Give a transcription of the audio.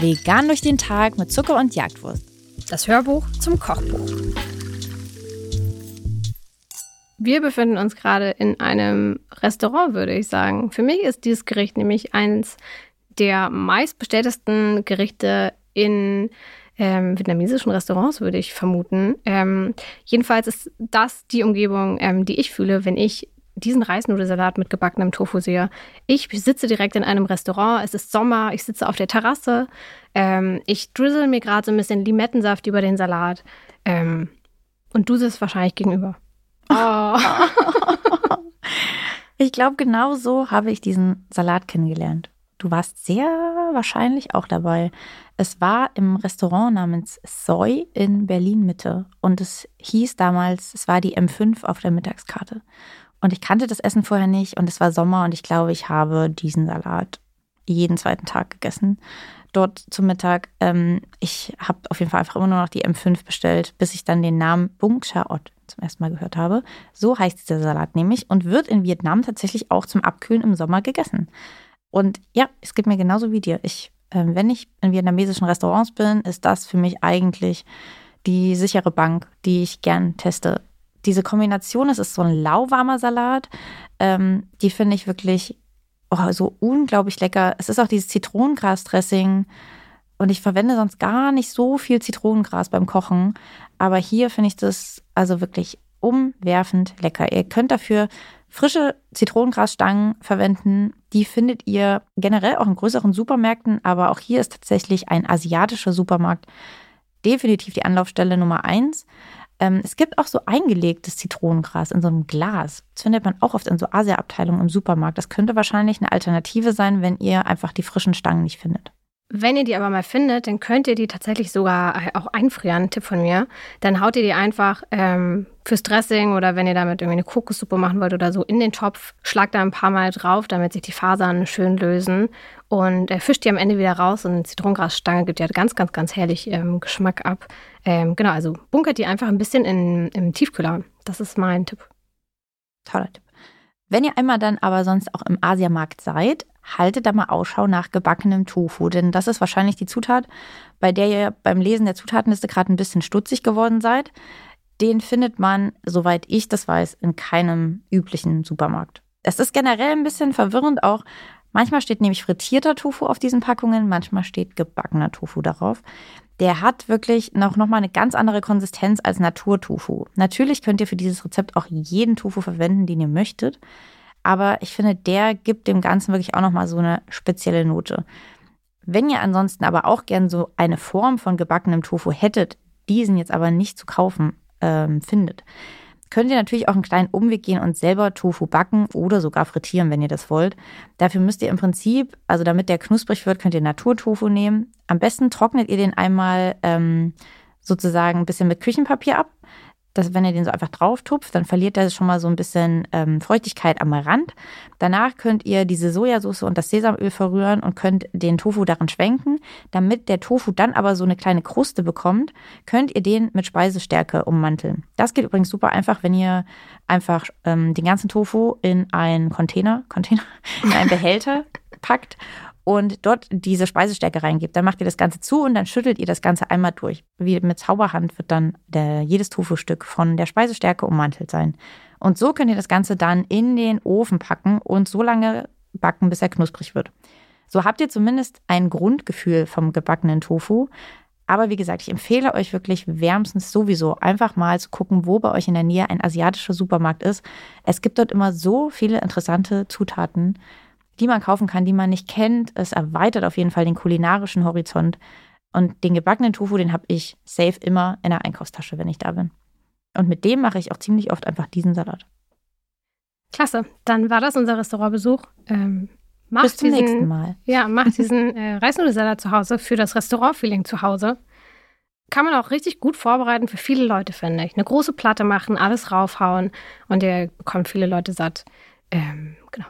Vegan durch den Tag mit Zucker und Jagdwurst. Das Hörbuch zum Kochbuch. Wir befinden uns gerade in einem Restaurant, würde ich sagen. Für mich ist dieses Gericht nämlich eines der meistbestelltesten Gerichte in ähm, vietnamesischen Restaurants, würde ich vermuten. Ähm, jedenfalls ist das die Umgebung, ähm, die ich fühle, wenn ich diesen Reisnudelsalat mit gebackenem Tofu sehe. Ich sitze direkt in einem Restaurant, es ist Sommer, ich sitze auf der Terrasse, ähm, ich drizzle mir gerade so ein bisschen Limettensaft über den Salat ähm, und du sitzt wahrscheinlich gegenüber. Oh. ich glaube, genau so habe ich diesen Salat kennengelernt. Du warst sehr wahrscheinlich auch dabei. Es war im Restaurant namens Soy in Berlin Mitte und es hieß damals, es war die M5 auf der Mittagskarte. Und ich kannte das Essen vorher nicht und es war Sommer und ich glaube, ich habe diesen Salat jeden zweiten Tag gegessen. Dort zum Mittag. Ähm, ich habe auf jeden Fall einfach immer nur noch die M5 bestellt, bis ich dann den Namen Bung Chaot zum ersten Mal gehört habe. So heißt dieser Salat nämlich und wird in Vietnam tatsächlich auch zum Abkühlen im Sommer gegessen. Und ja, es geht mir genauso wie dir. Ich, äh, wenn ich in vietnamesischen Restaurants bin, ist das für mich eigentlich die sichere Bank, die ich gern teste. Diese Kombination, es ist so ein lauwarmer Salat, ähm, die finde ich wirklich oh, so unglaublich lecker. Es ist auch dieses Zitronengras-Dressing. Und ich verwende sonst gar nicht so viel Zitronengras beim Kochen. Aber hier finde ich das also wirklich umwerfend lecker. Ihr könnt dafür frische Zitronengrasstangen verwenden. Die findet ihr generell auch in größeren Supermärkten, aber auch hier ist tatsächlich ein asiatischer Supermarkt definitiv die Anlaufstelle Nummer eins. Ähm, es gibt auch so eingelegtes Zitronengras in so einem Glas. Das findet man auch oft in so Asia-Abteilungen im Supermarkt. Das könnte wahrscheinlich eine Alternative sein, wenn ihr einfach die frischen Stangen nicht findet. Wenn ihr die aber mal findet, dann könnt ihr die tatsächlich sogar äh, auch einfrieren. Tipp von mir. Dann haut ihr die einfach ähm, fürs Dressing oder wenn ihr damit irgendwie eine Kokossuppe machen wollt oder so in den Topf, schlagt da ein paar Mal drauf, damit sich die Fasern schön lösen und äh, fischt die am Ende wieder raus und eine Zitronengrasstange gibt ja ganz, ganz, ganz herrlich ähm, Geschmack ab. Ähm, genau, also bunkert die einfach ein bisschen in, im Tiefkühler. Das ist mein Tipp. Toller Tipp. Wenn ihr einmal dann aber sonst auch im Asiamarkt seid, haltet da mal Ausschau nach gebackenem Tofu, denn das ist wahrscheinlich die Zutat, bei der ihr beim Lesen der Zutatenliste gerade ein bisschen stutzig geworden seid. Den findet man, soweit ich das weiß, in keinem üblichen Supermarkt. Es ist generell ein bisschen verwirrend auch. Manchmal steht nämlich frittierter Tofu auf diesen Packungen, manchmal steht gebackener Tofu darauf. Der hat wirklich noch, noch mal eine ganz andere Konsistenz als Naturtofu. Natürlich könnt ihr für dieses Rezept auch jeden Tofu verwenden, den ihr möchtet aber ich finde, der gibt dem Ganzen wirklich auch nochmal so eine spezielle Note. Wenn ihr ansonsten aber auch gern so eine Form von gebackenem Tofu hättet, diesen jetzt aber nicht zu kaufen ähm, findet, könnt ihr natürlich auch einen kleinen Umweg gehen und selber Tofu backen oder sogar frittieren, wenn ihr das wollt. Dafür müsst ihr im Prinzip, also damit der knusprig wird, könnt ihr Naturtofu nehmen. Am besten trocknet ihr den einmal ähm, sozusagen ein bisschen mit Küchenpapier ab dass wenn ihr den so einfach drauf tupft, dann verliert er schon mal so ein bisschen ähm, Feuchtigkeit am Rand. Danach könnt ihr diese Sojasauce und das Sesamöl verrühren und könnt den Tofu darin schwenken. Damit der Tofu dann aber so eine kleine Kruste bekommt, könnt ihr den mit Speisestärke ummanteln. Das geht übrigens super einfach, wenn ihr einfach ähm, den ganzen Tofu in einen Container, Container, in einen Behälter packt und dort diese Speisestärke reingebt. Dann macht ihr das Ganze zu und dann schüttelt ihr das Ganze einmal durch. Wie mit Zauberhand wird dann der, jedes Tofu-Stück von der Speisestärke ummantelt sein. Und so könnt ihr das Ganze dann in den Ofen packen und so lange backen, bis er knusprig wird. So habt ihr zumindest ein Grundgefühl vom gebackenen Tofu. Aber wie gesagt, ich empfehle euch wirklich wärmstens sowieso einfach mal zu gucken, wo bei euch in der Nähe ein asiatischer Supermarkt ist. Es gibt dort immer so viele interessante Zutaten die man kaufen kann, die man nicht kennt. Es erweitert auf jeden Fall den kulinarischen Horizont. Und den gebackenen Tofu, den habe ich safe immer in der Einkaufstasche, wenn ich da bin. Und mit dem mache ich auch ziemlich oft einfach diesen Salat. Klasse, dann war das unser Restaurantbesuch. Ähm, Bis zum diesen, nächsten Mal. Ja, macht diesen äh, Reisnudelsalat zu Hause für das Restaurantfeeling zu Hause. Kann man auch richtig gut vorbereiten für viele Leute, finde ich. Eine große Platte machen, alles raufhauen und ihr bekommt viele Leute satt. Ähm, genau.